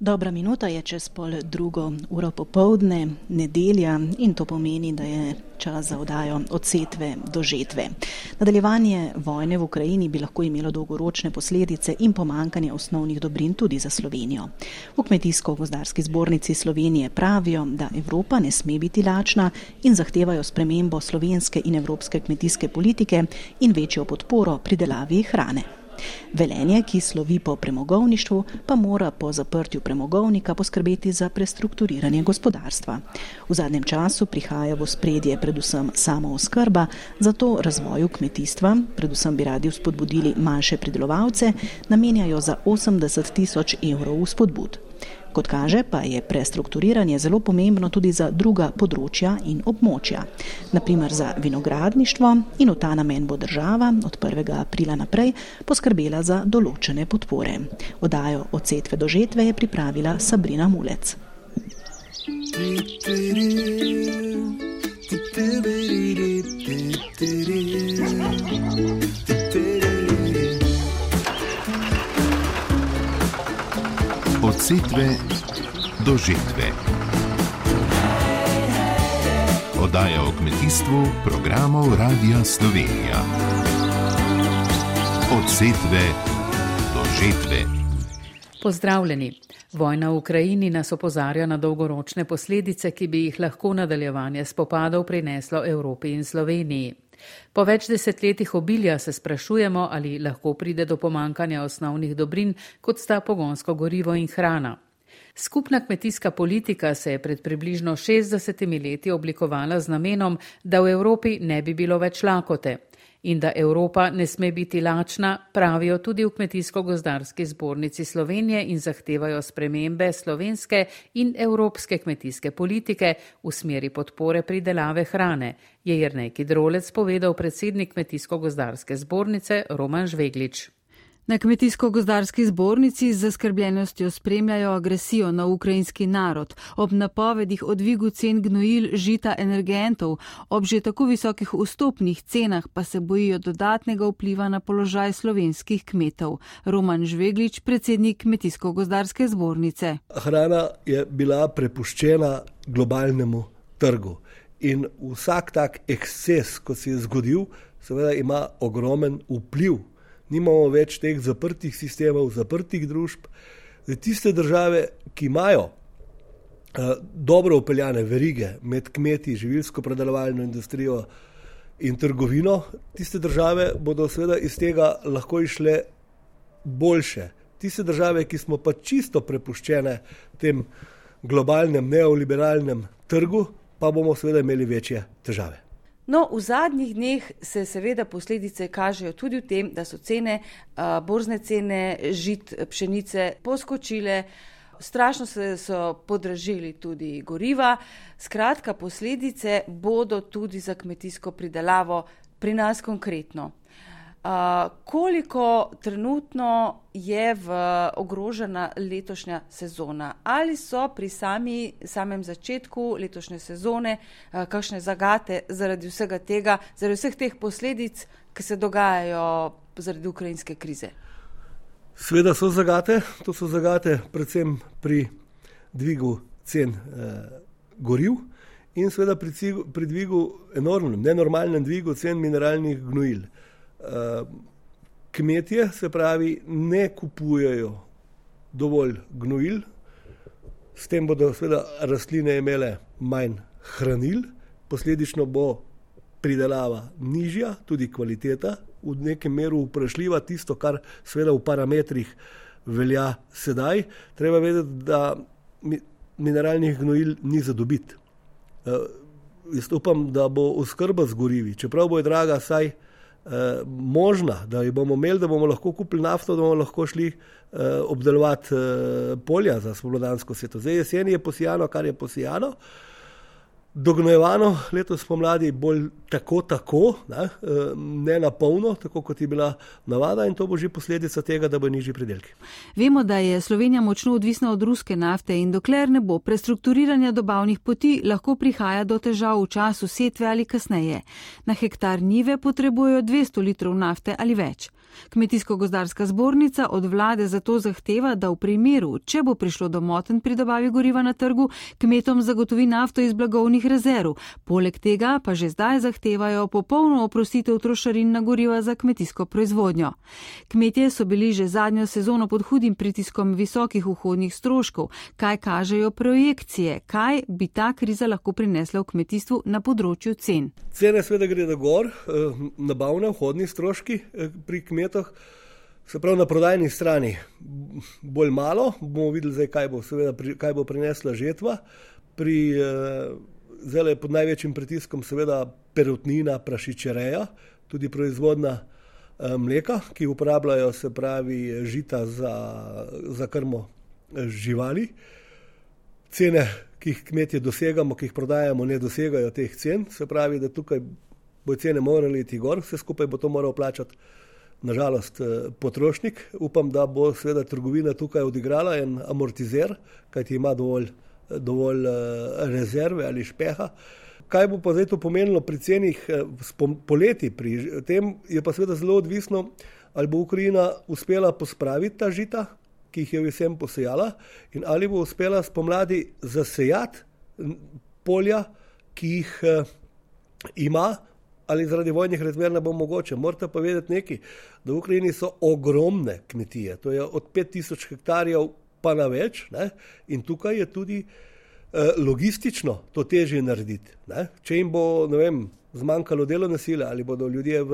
Dobra minuta je čez pol drugo uro popovdne, nedelja in to pomeni, da je čas za odajo od setve do žetve. Nadaljevanje vojne v Ukrajini bi lahko imelo dolgoročne posledice in pomankanje osnovnih dobrin tudi za Slovenijo. V Kmetijsko-gozdarski zbornici Slovenije pravijo, da Evropa ne sme biti lačna in zahtevajo spremembo slovenske in evropske kmetijske politike in večjo podporo pridelavi hrane. Velenje, ki slovi po premogovništvu, pa mora po zaprtju premogovnika poskrbeti za prestrukturiranje gospodarstva. V zadnjem času prihaja v spredje predvsem samo oskrba, zato razvoju kmetijstva, predvsem bi radi spodbudili manjše pridelovalce, namenjajo za 80 tisoč evrov spodbud. Kot kaže, pa je prestrukturiranje zelo pomembno tudi za druga področja in območja. Naprimer za vinogradništvo in v ta namen bo država od 1. aprila naprej poskrbela za določene podpore. Odajo od setve do žetve je pripravila Sabrina Mulec. Od setve do žetve. Oddaja o kmetijstvu programov Radia Slovenija. Od setve do žetve. Pozdravljeni. Vojna v Ukrajini nas opozarja na dolgoročne posledice, ki bi jih lahko nadaljevanje spopadov prineslo Evropi in Sloveniji. Po več desetletjih obilja se sprašujemo, ali lahko pride do pomankanja osnovnih dobrin, kot sta pogonsko gorivo in hrana. Skupna kmetijska politika se je pred približno 60 leti oblikovala z namenom, da v Evropi ne bi bilo več lakote in da Evropa ne sme biti lačna, pravijo tudi v Kmetijsko-gozdarski zbornici Slovenije in zahtevajo spremembe slovenske in evropske kmetijske politike v smeri podpore pridelave hrane, je Jrnej Kidrolec povedal predsednik Kmetijsko-gozdarske zbornice Roman Žveglič. Na kmetijsko-gozdarski zbornici z zaskrbljenostjo spremljajo agresijo na ukrajinski narod, ob napovedih o dvigu cen gnojil, žita, energentov, ob že tako visokih vstopnih cenah pa se bojijo dodatnega vpliva na položaj slovenskih kmetov. Roman Žveglič, predsednik kmetijsko-gozdarske zbornice. Hrana je bila prepuščena globalnemu trgu in vsak tak eksces, ko se je zgodil, seveda ima ogromen vpliv nimamo več teh zaprtih sistemov, zaprtih družb. Tiste države, ki imajo uh, dobro upeljane verige med kmeti, živilsko predelovalno industrijo in trgovino, tiste države bodo seveda iz tega lahko išle boljše. Tiste države, ki smo pa čisto prepuščene tem globalnem neoliberalnem trgu, pa bomo seveda imeli večje težave. No, v zadnjih dneh se seveda posledice kažejo tudi v tem, da so cene, borzne cene žit, pšenice poskočile, strašno se so podražili tudi goriva. Skratka, posledice bodo tudi za kmetijsko pridelavo pri nas konkretno. Uh, koliko trenutno je v ogrožena letošnja sezona? Ali so pri sami, samem začetku letošnje sezone uh, kakšne zagate zaradi vsega tega, zaradi vseh teh posledic, ki se dogajajo zaradi ukrajinske krize? Sveda so zagate, to so zagate predvsem pri dvigu cen eh, goriv in seveda pri, pri dvigu, enormnem, nenormalnem dvigu cen mineralnih gnojil. Eh, kmetje, se pravi, ne kupujejo dovolj gnojil, s tem bodo seveda rastline imele manj hranil, posledično bo pridelava nižja, tudi kvaliteta v nekem meru vprašljiva, tisto, kar seveda v parametrih velja sedaj. Treba vedeti, da mineralnih gnojil ni za dobiti. Uh, jaz upam, da bo oskrba z gorivi, čeprav bo je draga, saj eh, možna, da jo bomo imeli, da bomo lahko kupili nafto, da bomo lahko šli eh, obdelovati eh, polja za spomladansko sveto. Zdaj jesen je posijano, kar je posijano. Dognojevano letos pomladi bolj tako, tako, ne, eh, ne na polno, tako kot je bila navada, in to bo že posledica tega, da bo nižji pridelki. Vemo, da je Slovenija močno odvisna od ruske nafte in dokler ne bo prestrukturiranja dobavnih poti, lahko prihaja do težav v času setve ali kasneje. Na hektar nive potrebujejo 200 litrov nafte ali več. Kmetijsko-gozdarska zbornica od vlade zato zahteva, da v primeru, če bo prišlo do moten pri dobavi goriva na trgu, kmetom zagotovi nafto iz blagovnih rezerv. Poleg tega pa že zdaj zahtevajo popolno oprostitev trošarin na goriva za kmetijsko proizvodnjo. Kmetje so bili že zadnjo sezono pod hudim pritiskom visokih vhodnih stroškov. Kaj kažejo projekcije? Kaj bi ta kriza lahko prinesla v kmetijstvu na področju cen? Cene seveda gredo gor, eh, nabavne vhodni stroški eh, pri kmetih. Se pravi, na prodajni strani bolj malo, bomo videli, zdaj, kaj, bo, seveda, kaj bo prinesla žetva. Pri, eh, zdaj je pod največjim pritiskom, seveda, perutnina, prašičereja, tudi proizvodna eh, mleka, ki uporabljajo se pravi žita za, za krmo eh, živali. Cene, ki jih kmetje dosegamo, ki jih prodajamo, ne dosegajo teh cen, se pravi, da tukaj bo cene morali iti gor, vse skupaj bo to moral plačati nažalost, eh, potrošnik. Upam, da bo seveda trgovina tukaj odigrala en amortizer, kajti ima dovolj, dovolj eh, rezerve ali špeha. Kaj bo pa zdaj to pomenilo pri cenih eh, poleti? Pri tem je pa seveda zelo odvisno, ali bo Ukrajina uspela pospraviti ta žita, ki jih je vsem posejala, in ali bo uspela spomladi zasejati polja, ki jih ima ali zaradi vojnih razmer ne bo mogoče. Morate pa vedeti nekaj, da v Ukrajini so ogromne kmetije, to je od 5000 hektarjev pa na več ne? in tukaj je tudi eh, logistično to težje narediti. Ne? Če jim bo, ne vem, zmanjkalo delovne sile ali bodo ljudje v,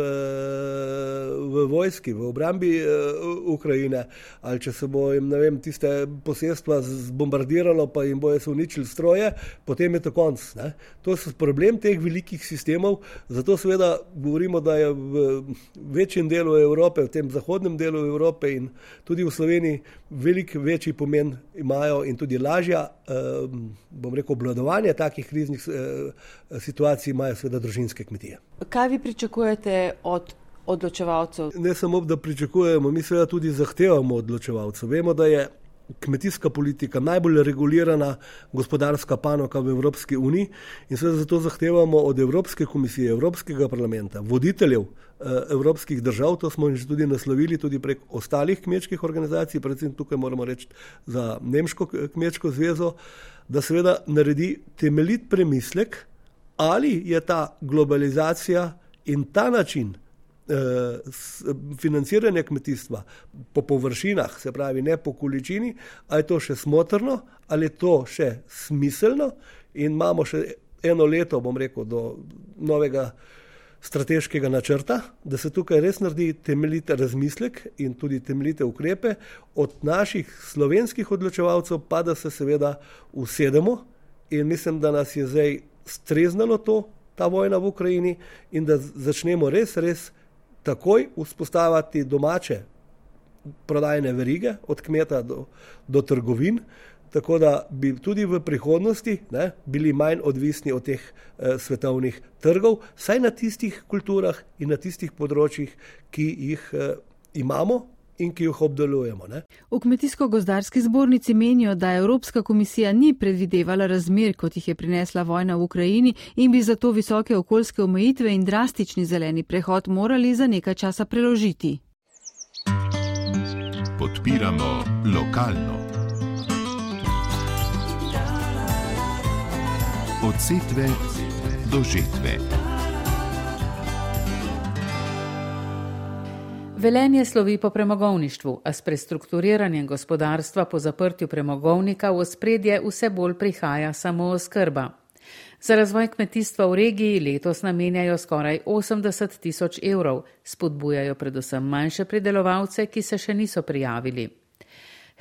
v vojski, v obrambi uh, Ukrajine, ali če se bo jim vem, tiste posestva zbombardiralo, pa jim bojo se uničili stroje, potem je to konc. Ne? To je problem teh velikih sistemov, zato seveda govorimo, da je v večjem delu Evrope, v tem zahodnem delu Evrope in tudi v Sloveniji velik večji pomen imajo in tudi lažja, uh, bom rekel, obladovanje takih kriznih uh, situacij imajo seveda družine družinske kmetije. Kaj vi pričakujete od odločevalcev? Ne samo, da pričakujemo, mi seveda tudi zahtevamo odločevalcev. Vemo, da je kmetijska politika najbolj regulirana gospodarska panoka v Evropski uniji in seveda zato zahtevamo od Evropske komisije, Evropskega parlamenta, voditeljev eh, evropskih držav, to smo že tudi naslovili tudi prek ostalih kmečkih organizacij, predvsem tukaj moramo reči za Nemško kmečko zvezo, da seveda naredi temeljit premislek, ali je ta globalizacija in ta način eh, financiranja kmetijstva po površinah, se pravi ne po količini, ali je to še smotrno, ali je to še smiselno? In imamo še eno leto, bom rekel, do novega strateškega načrta, da se tukaj res naredi temeljite razmislek in tudi temeljite ukrepe od naših slovenskih odločevalcev, pa da se seveda usedemo. In mislim, da nas je zdaj streznalo to, ta vojna v Ukrajini in da začnemo res, res takoj vzpostavljati domače prodajne verige, od kmeta do, do trgovin, tako da bi tudi v prihodnosti ne, bili manj odvisni od teh eh, svetovnih trgov, saj na tistih kulturah in na tistih področjih, ki jih eh, imamo in ki jih obdelujemo. Ne? V Kmetijsko-gozdarski zbornici menijo, da Evropska komisija ni predvidevala razmer, kot jih je prinesla vojna v Ukrajini in bi zato visoke okoljske omejitve in drastični zeleni prehod morali za nekaj časa preložiti. Podpiramo lokalno. Od setve do žetve. Velenje slovi po premogovništvu, a s prestrukturiranjem gospodarstva po zaprtju premogovnika v spredje vse bolj prihaja samo oskrba. Za razvoj kmetijstva v regiji letos namenjajo skoraj 80 tisoč evrov, spodbujajo predvsem manjše pridelovalce, ki se še niso prijavili.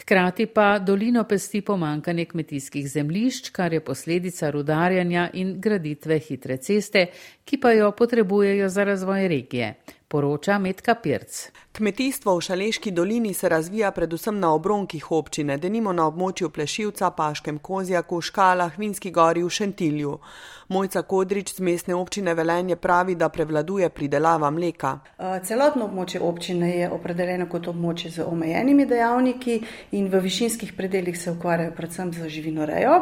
Hkrati pa dolino pesti pomankanje kmetijskih zemlišč, kar je posledica rudarjanja in graditve hitre ceste, ki pa jo potrebujejo za razvoj regije poroča Metka Pirc. Kmetijstvo v Šaleški dolini se razvija predvsem na obronkih občine, denimo na območju Plešivca, Paškem Kozjaku, Škalah, Vinski gori v Šentilju. Mojca Kodrič z mestne občine Velenje pravi, da prevladuje pridelava mleka. Celotno območje občine je opredeljeno kot območje z omejenimi dejavniki in v višinskih predeljih se ukvarjajo predvsem z živinorejo,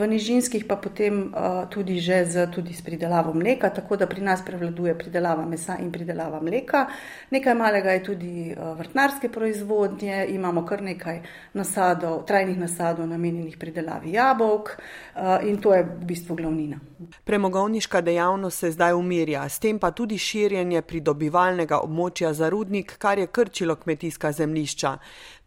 v nižinskih pa potem tudi že z, tudi s pridelavo mleka, tako da pri nas prevladuje pridelava mesa in pridelava mleka. Nekaj malega je tudi vrtnarske proizvodnje, imamo kar nekaj nasadov, trajnih nasadov namenjenih pridelavi jabolk in to je v bistvu glavnina. Premogovniška dejavnost se zdaj umirja, s tem pa tudi širjenje pridobivalnega območja za rudnik, kar je krčilo kmetijska zemlišča.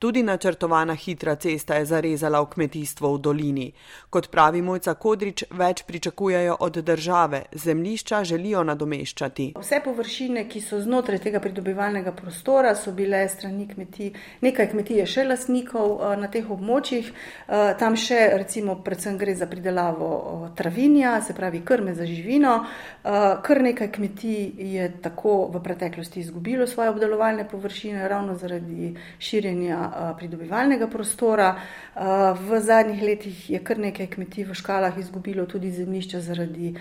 Tudi načrtovana hitra cesta je zarezala v kmetijstvo v dolini. Kot pravi Mojca Kodrič, več pričakujejo od države, zemlišča želijo nadomeščati. Vse površine, ki so znotraj tega pridobivalnega prostora, so bile strani kmetij, nekaj kmetij je še lasnikov na teh območjih, tam še recimo predvsem gre za pridelavo travinja, se pravi krme za živino. Kar nekaj kmetij je tako v preteklosti izgubilo svoje obdelovalne površine ravno zaradi širjenja pridobivalnega prostora. V zadnjih letih je kar nekaj kmetij v škalah izgubilo tudi zemljišča zaradi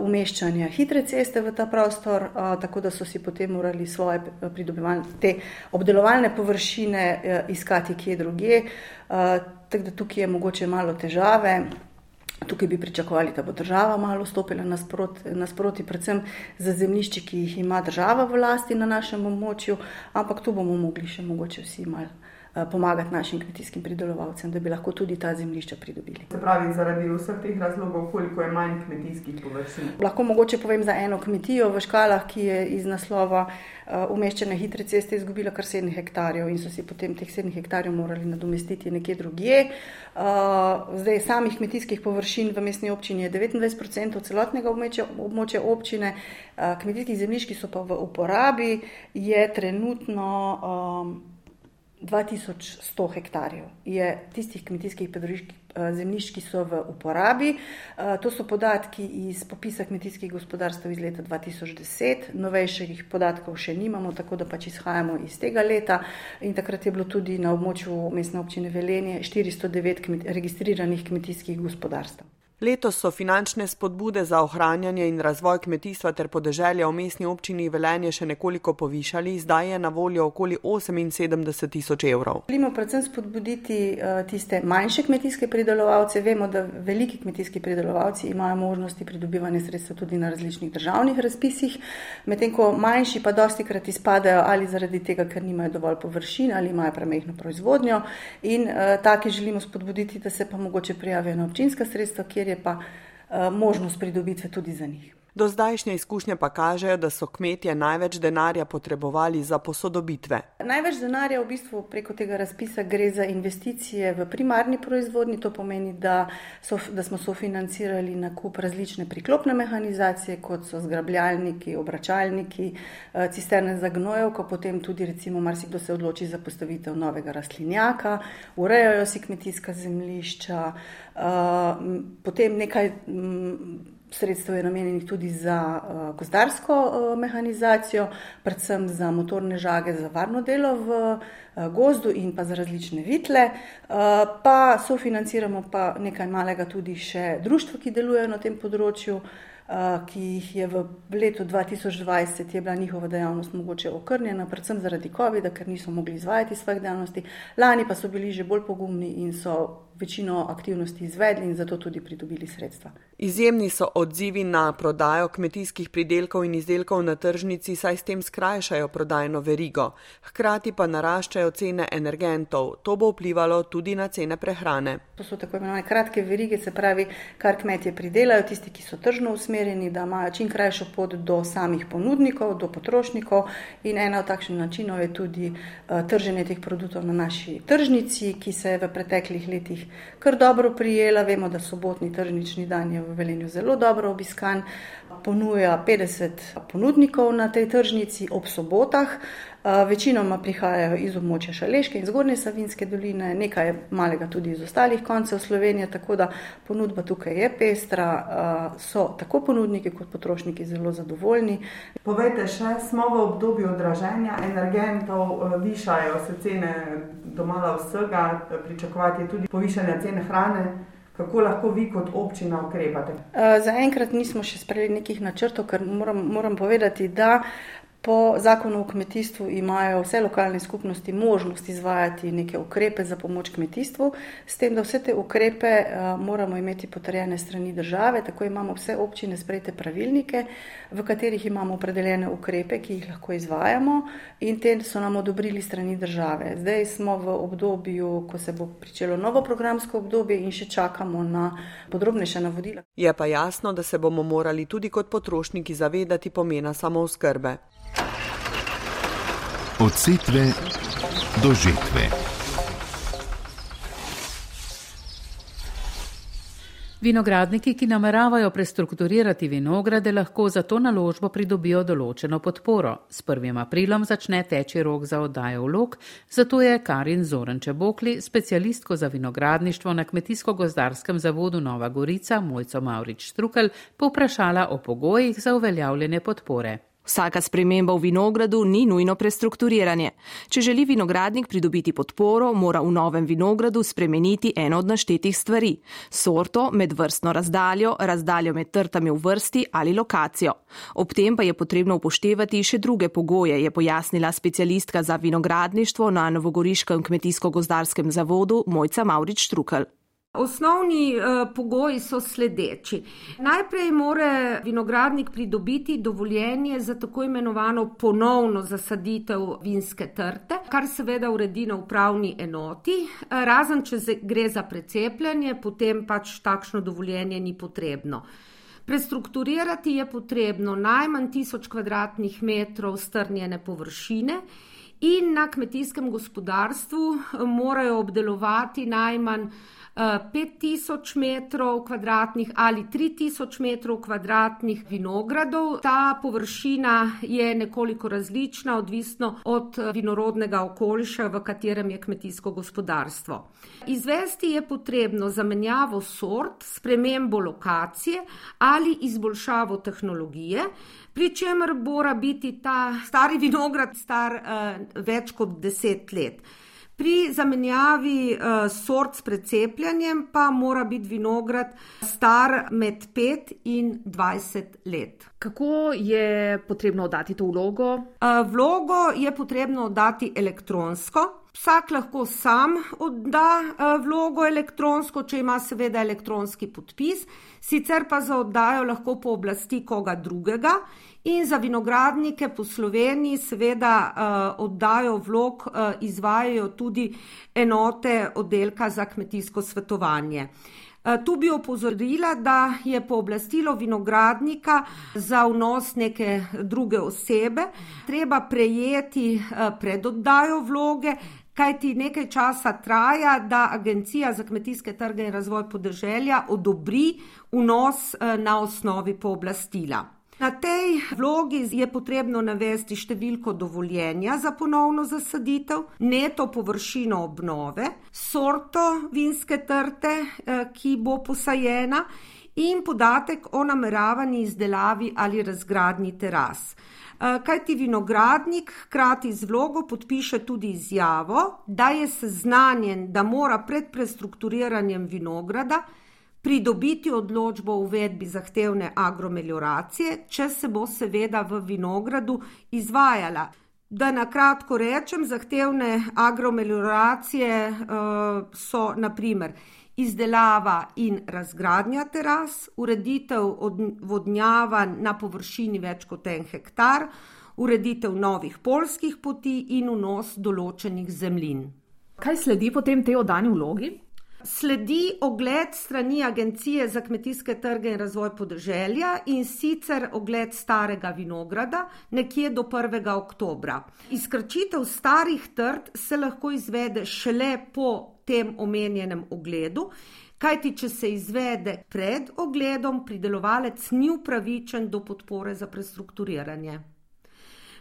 umeščanja hitre ceste v ta prostor, tako da so si potem morali svoje te obdelovalne površine iskati kje drugje. Tako da tukaj je mogoče malo težave. Tukaj bi pričakovali, da bo država malo stopila nasproti, nasproti predvsem za zemljišči, ki jih ima država v lasti na našem območju, ampak tu bomo mogli še mogoče vsi malo Eh, pomagati našim kmetijskim pridelovalcem, da bi lahko tudi ta zemljišča pridobili. Se pravi, zaradi vseh teh razlogov, koliko je manj kmetijskih površin? Lahko mogoče povem za eno kmetijo v škalah, ki je iz naslova uh, umeščene hitre ceste izgubila kar 7 hektarjev in so si potem teh 7 hektarjev morali nadomestiti nekje drugje. Uh, zdaj, samih kmetijskih površin v mestni občini je 29% celotnega območja, območja občine, kmetijskih zemljišč, ki so pa v uporabi, je trenutno. Uh, 2100 hektarjev je tistih kmetijskih eh, zemljišč, ki so v uporabi. Eh, to so podatki iz popisa kmetijskih gospodarstv iz leta 2010, novejših podatkov še nimamo, tako da pač izhajamo iz tega leta. In takrat je bilo tudi na območju mestne občine Velenje 409 kmet registriranih kmetijskih gospodarstv. Letos so finančne spodbude za ohranjanje in razvoj kmetijstva ter podeželja v mestni občini Velenje še nekoliko povišali, zdaj je na voljo okoli 78 tisoč evrov. Želimo predvsem spodbuditi uh, tiste manjše kmetijske pridelovalce. Vemo, da veliki kmetijski pridelovalci imajo možnosti pridobivanja sredstev tudi na različnih državnih razpisih, medtem ko manjši pa dosti krat izpadajo ali zaradi tega, ker nimajo dovolj površin ali imajo premehno proizvodnjo in uh, take želimo spodbuditi, da se pa mogoče prijavijo na občinska sredstva, kjer je je pa uh, možnost pridobitve tudi za njih. Do zdajšnje izkušnje pa kažejo, da so kmetje največ denarja potrebovali za posodobitve. Največ denarja v bistvu preko tega razpisa gre za investicije v primarni proizvodni. To pomeni, da, so, da smo sofinancirali nakup različne priklopne mehanizacije, kot so zgrabljalniki, obračalniki, eh, cisterne za gnojevko, potem tudi recimo marsikdo se odloči za postavitev novega rastlinjaka, urejajo si kmetijska zemlišča, eh, potem nekaj sredstev je namenjenih tudi za uh, gozdarsko uh, mehanizacijo, predvsem za motorne žage, za varno delo v uh, gozdu in pa za različne vitle. Uh, pa sofinanciramo pa nekaj malega tudi še društvo, ki delujejo na tem področju. Ki jih je v letu 2020 je bila njihova dejavnost mogoče okrnjena, predvsem zaradi COVID-a, ker niso mogli izvajati svojih dejavnosti. Lani pa so bili že bolj pogumni in so večino aktivnosti izvedli in zato tudi pridobili sredstva. Izjemni so odzivi na prodajo kmetijskih pridelkov in izdelkov na tržnici, saj s tem skrajšajo prodajno verigo. Hkrati pa naraščajo cene energentov. To bo vplivalo tudi na cene prehrane. To so tako imenovane kratke verige, se pravi, kar kmetje pridelajo, tisti, ki so tržno usmerjeni, da imajo čim krajšo pot do samih ponudnikov, do potrošnikov. In ena od takšnih načinov je tudi uh, trženje teh produktov na naši tržnici, ki se je v preteklih letih kar dobro prijela. Vemo, da sobotni tržnični dan je v Velenju zelo dobro obiskan. Ponuja 50 ponudnikov na tej tržnici ob sobotah. Večinoma prihajajo iz območja Šaleške in Zgornje Savinske doline, nekaj malega tudi iz ostalih koncev Slovenije, tako da ponudba tukaj je pestra, so tako ponudniki kot potrošniki zelo zadovoljni. Povejte še, smo v obdobju odraženja energentov, višajo se cene domala vsega, pričakovati tudi povišanje cene hrane. Kako lahko vi kot občina ukrepate? Zaenkrat nismo še sprejeli nekih načrtov, ker moram, moram povedati, da Po zakonu o kmetijstvu imajo vse lokalne skupnosti možnost izvajati neke ukrepe za pomoč kmetijstvu, s tem, da vse te ukrepe uh, moramo imeti potrjene strani države. Tako imamo vse občine sprejete pravilnike, v katerih imamo opredeljene ukrepe, ki jih lahko izvajamo in te so nam odobrili strani države. Zdaj smo v obdobju, ko se bo pričelo novo programsko obdobje in še čakamo na podrobnejše navodila. Je pa jasno, da se bomo morali tudi kot potrošniki zavedati pomena samooskrbe. Od setve do žetve. Vinogradniki, ki nameravajo prestrukturirati vinograde, lahko za to naložbo pridobijo določeno podporo. S 1. aprilom začne teči rok za oddajo vlog, zato je Karin Zoranče Bokli, specialistko za vinogradništvo na Kmetijsko-gozdarskem zavodu Nova Gorica, Mojco Maurič Strukal, povprašala o pogojih za uveljavljene podpore. Vsaka sprememba v vinogradu ni nujno prestrukturiranje. Če želi vinogradnik pridobiti podporo, mora v novem vinogradu spremeniti eno od naštetih stvari: sorto, medvrstno razdaljo, razdaljo med trtami v vrsti ali lokacijo. Ob tem pa je potrebno upoštevati še druge pogoje, je pojasnila specialistka za vinogradništvo na Novogoriškem kmetijsko-gozdarskem zavodu Mojca Maurič Štrukel. Osnovni uh, pogoji so sledeči. Najprej mora vinogradnik pridobiti dovoljenje za tako imenovano ponovno zasaditev vinske trte, kar seveda uredi na upravni enoti. Uh, razen, če gre za precepljanje, potem pač takšno dovoljenje ni potrebno. Prestrukturirati je potrebno najmanj 1000 km2 strnjene površine. In na kmetijskem gospodarstvu morajo obdelovati najmanj 5000 metrov kvadratnih ali 3000 metrov kvadratnih vinogradov. Ta površina je nekoliko različna, odvisno od vinorodnega okoliša, v katerem je kmetijsko gospodarstvo. Izvesti je potrebno zamenjavo sort, spremembo lokacije ali izboljšavo tehnologije. Pri čemer mora biti ta stari vinograd star uh, več kot deset let. Pri zamenjavi uh, sort s precepljanjem pa mora biti vinograd star med 5 in 20 let. Kako je potrebno oddati to vlogo? Uh, vlogo je potrebno oddati elektronsko. Vsak lahko sam odda uh, vlogo elektronsko, če ima seveda elektronski podpis, sicer pa za oddajo lahko pooblasti koga drugega. In za vinogradnike po Sloveniji, seveda, uh, oddajo vlog, uh, izvajajo tudi enote oddelka za kmetijsko svetovanje. Tu bi opozorila, da je pooblastilo vinogradnika za vnos neke druge osebe treba prejeti pred oddajo vloge, kajti nekaj časa traja, da Agencija za kmetijske trge in razvoj podeželja odobri vnos na osnovi pooblastila. Na tej vlogi je potrebno navesti številko dovoljenja za ponovno zasaditev, neto površino obnove, sorto vinske trte, eh, ki bo posajena, in podatek o nameravani izdelavi ali razgradnji teras. Eh, Kaj ti vinogradnik hkrati z vlogo podpiše tudi izjavo, da je seznanjen, da mora pred prestrukturiranjem vinograda pridobiti odločbo o uvedbi zahtevne agromelioracije, če se bo seveda v vinogradu izvajala. Da na kratko rečem, zahtevne agromelioracije uh, so naprimer izdelava in razgradnja teras, ureditev vodnjavanj na površini več kot en hektar, ureditev novih polskih poti in vnos določenih zemljin. Kaj sledi potem tej oddani vlogi? Sledi ogled strani Agencije za kmetijske trge in razvoj podeželja in sicer ogled starega vinograda nekje do 1. oktobra. Izkrčitev starih trd se lahko izvede šele po tem omenjenem ogledu, kajti če se izvede pred ogledom, pridelovalec ni upravičen do podpore za prestrukturiranje.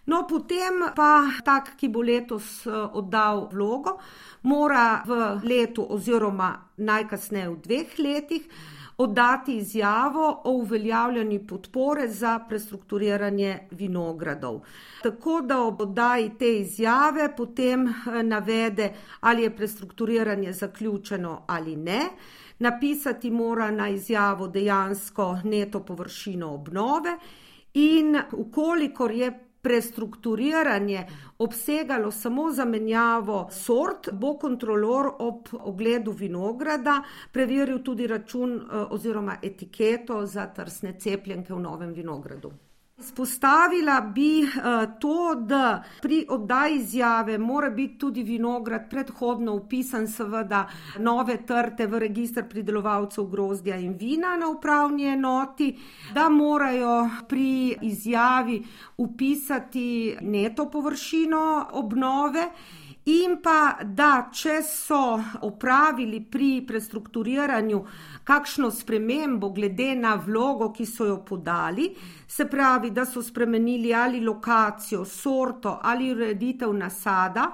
No, potem pa tak, ki bo letos eh, oddal vlogo, mora v letu oziroma najkasneje v dveh letih oddati izjavo o uveljavljanju podpore za prestrukturiranje vinogradov. Tako da ob oddaji te izjave potem eh, navede, ali je prestrukturiranje zaključeno ali ne. Napisati mora na izjavo dejansko neto površino obnove in ukolikor je prestrukturiranje obsegalo samo zamenjavo sort, bo kontrolor ob ogledu vinograda preveril tudi račun eh, oziroma etiketo za trsne cepljenke v novem vinogradu. Spostavila bi uh, to, da pri oddaji izjave mora biti tudi vinograd predhodno upisan, seveda, nove trte v registr pridelovalcev grozdja in vina na upravni enoti, da morajo pri izjavi upisati neto površino obnove. In pa, da če so opravili pri prestrukturiranju kakšno spremembo glede na vlogo, ki so jo podali, se pravi, da so spremenili ali lokacijo, sorto ali ureditev nasada,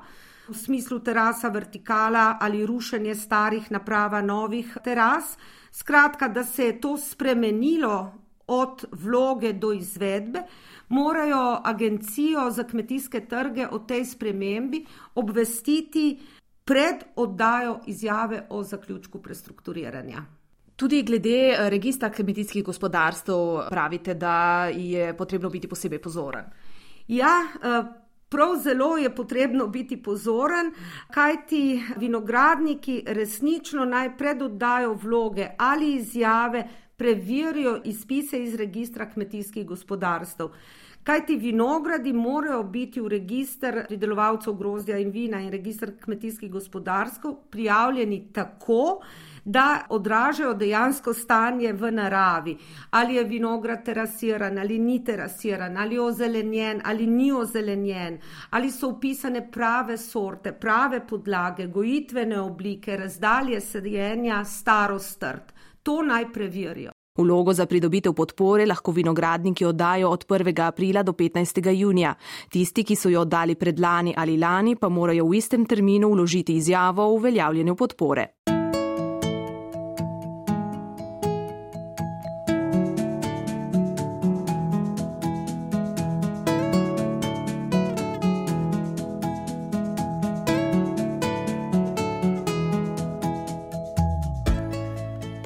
v smislu terasa vertikala ali rušenje starih naprava novih teras, skratka, da se je to spremenilo od vloge do izvedbe, morajo agencijo za kmetijske trge o tej spremembi obvestiti pred oddajo izjave o zaključku prestrukturiranja. Tudi glede eh, registra kmetijskih gospodarstv pravite, da je potrebno biti posebej pozoren. Ja, eh, prav zelo je potrebno biti pozoren, kajti vinogradniki resnično naj pred oddajo vloge ali izjave preverijo izpise iz registra kmetijskih gospodarstv. Kaj ti vinogradi morajo biti v registr pridelovalcev grozdja in vina in registr kmetijskih gospodarstv prijavljeni tako, da odražajo dejansko stanje v naravi. Ali je vinograd terasiran, ali ni terasiran, ali je ozelenjen, ali ni ozelenjen, ali so upisane prave sorte, prave podlage, gojitvene oblike, razdalje sedenja, starost trd. To naj preverijo. Vlogo za pridobitev podpore lahko vinogradniki oddajo od 1. aprila do 15. junija. Tisti, ki so jo oddali predlani ali lani, pa morajo v istem terminu vložiti izjavo o uveljavljanju podpore.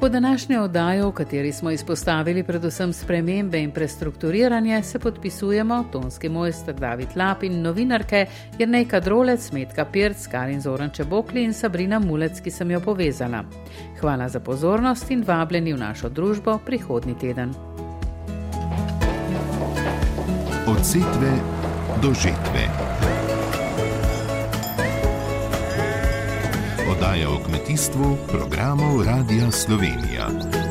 Po današnji oddaji, v kateri smo izpostavili predvsem spremembe in prestrukturiranje, se podpisujemo tonski mojster David Lap in novinarke Jrnejka Drolec, Metka Pirc, Karin Zoranče Bokli in Sabrina Mulec, ki sem jo povezala. Hvala za pozornost in vabljeni v našo družbo prihodnji teden. Od setve do žetve. Oddaja o kmetijstvu programov Radia Slovenija.